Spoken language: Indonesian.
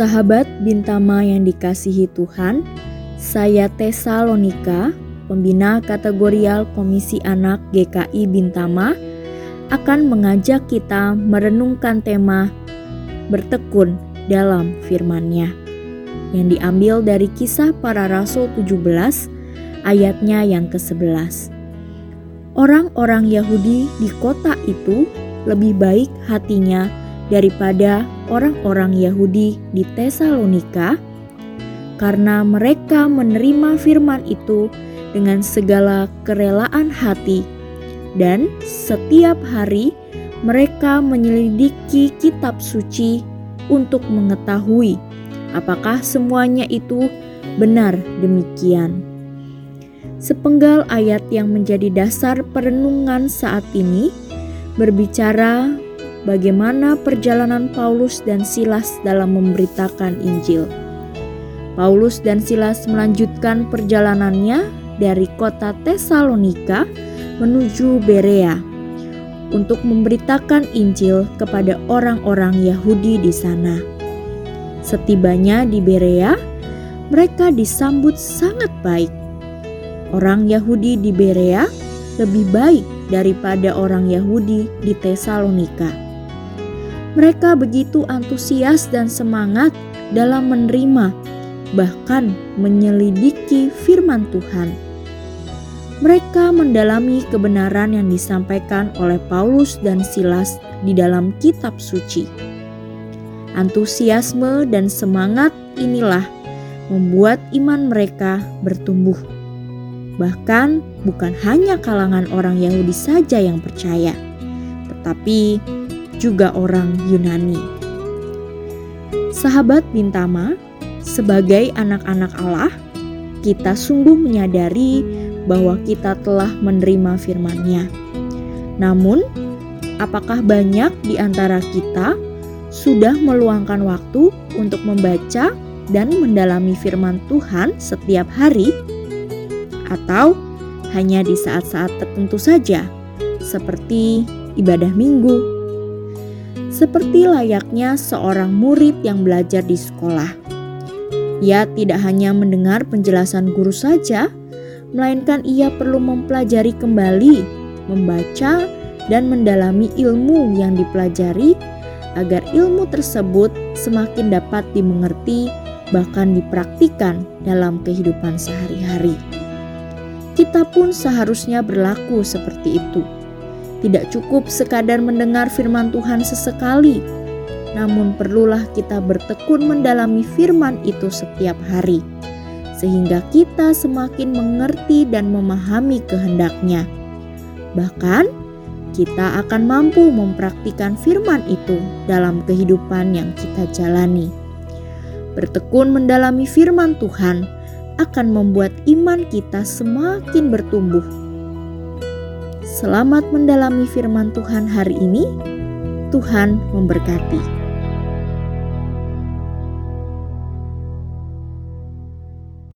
Sahabat Bintama yang dikasihi Tuhan, saya Tessa Lonika, pembina kategorial Komisi Anak GKI Bintama, akan mengajak kita merenungkan tema bertekun dalam firman-Nya yang diambil dari kisah para rasul 17 ayatnya yang ke-11. Orang-orang Yahudi di kota itu lebih baik hatinya daripada orang-orang Yahudi di Tesalonika, karena mereka menerima firman itu dengan segala kerelaan hati, dan setiap hari mereka menyelidiki kitab suci untuk mengetahui apakah semuanya itu benar demikian. Sepenggal ayat yang menjadi dasar perenungan saat ini berbicara bagaimana perjalanan Paulus dan Silas dalam memberitakan Injil. Paulus dan Silas melanjutkan perjalanannya dari kota Tesalonika menuju Berea untuk memberitakan Injil kepada orang-orang Yahudi di sana. Setibanya di Berea, mereka disambut sangat baik. Orang Yahudi di Berea lebih baik daripada orang Yahudi di Tesalonika. Mereka begitu antusias dan semangat dalam menerima, bahkan menyelidiki firman Tuhan. Mereka mendalami kebenaran yang disampaikan oleh Paulus dan Silas di dalam kitab suci. Antusiasme dan semangat inilah membuat iman mereka bertumbuh. Bahkan bukan hanya kalangan orang Yahudi saja yang percaya, tetapi juga orang Yunani. Sahabat Bintama, sebagai anak-anak Allah, kita sungguh menyadari bahwa kita telah menerima firman-Nya. Namun, apakah banyak di antara kita sudah meluangkan waktu untuk membaca dan mendalami firman Tuhan setiap hari? Atau hanya di saat-saat tertentu saja, seperti ibadah minggu seperti layaknya seorang murid yang belajar di sekolah. Ia tidak hanya mendengar penjelasan guru saja, melainkan ia perlu mempelajari kembali, membaca, dan mendalami ilmu yang dipelajari agar ilmu tersebut semakin dapat dimengerti, bahkan dipraktikkan dalam kehidupan sehari-hari. Kita pun seharusnya berlaku seperti itu tidak cukup sekadar mendengar firman Tuhan sesekali, namun perlulah kita bertekun mendalami firman itu setiap hari, sehingga kita semakin mengerti dan memahami kehendaknya. Bahkan, kita akan mampu mempraktikkan firman itu dalam kehidupan yang kita jalani. Bertekun mendalami firman Tuhan akan membuat iman kita semakin bertumbuh Selamat mendalami firman Tuhan hari ini. Tuhan memberkati.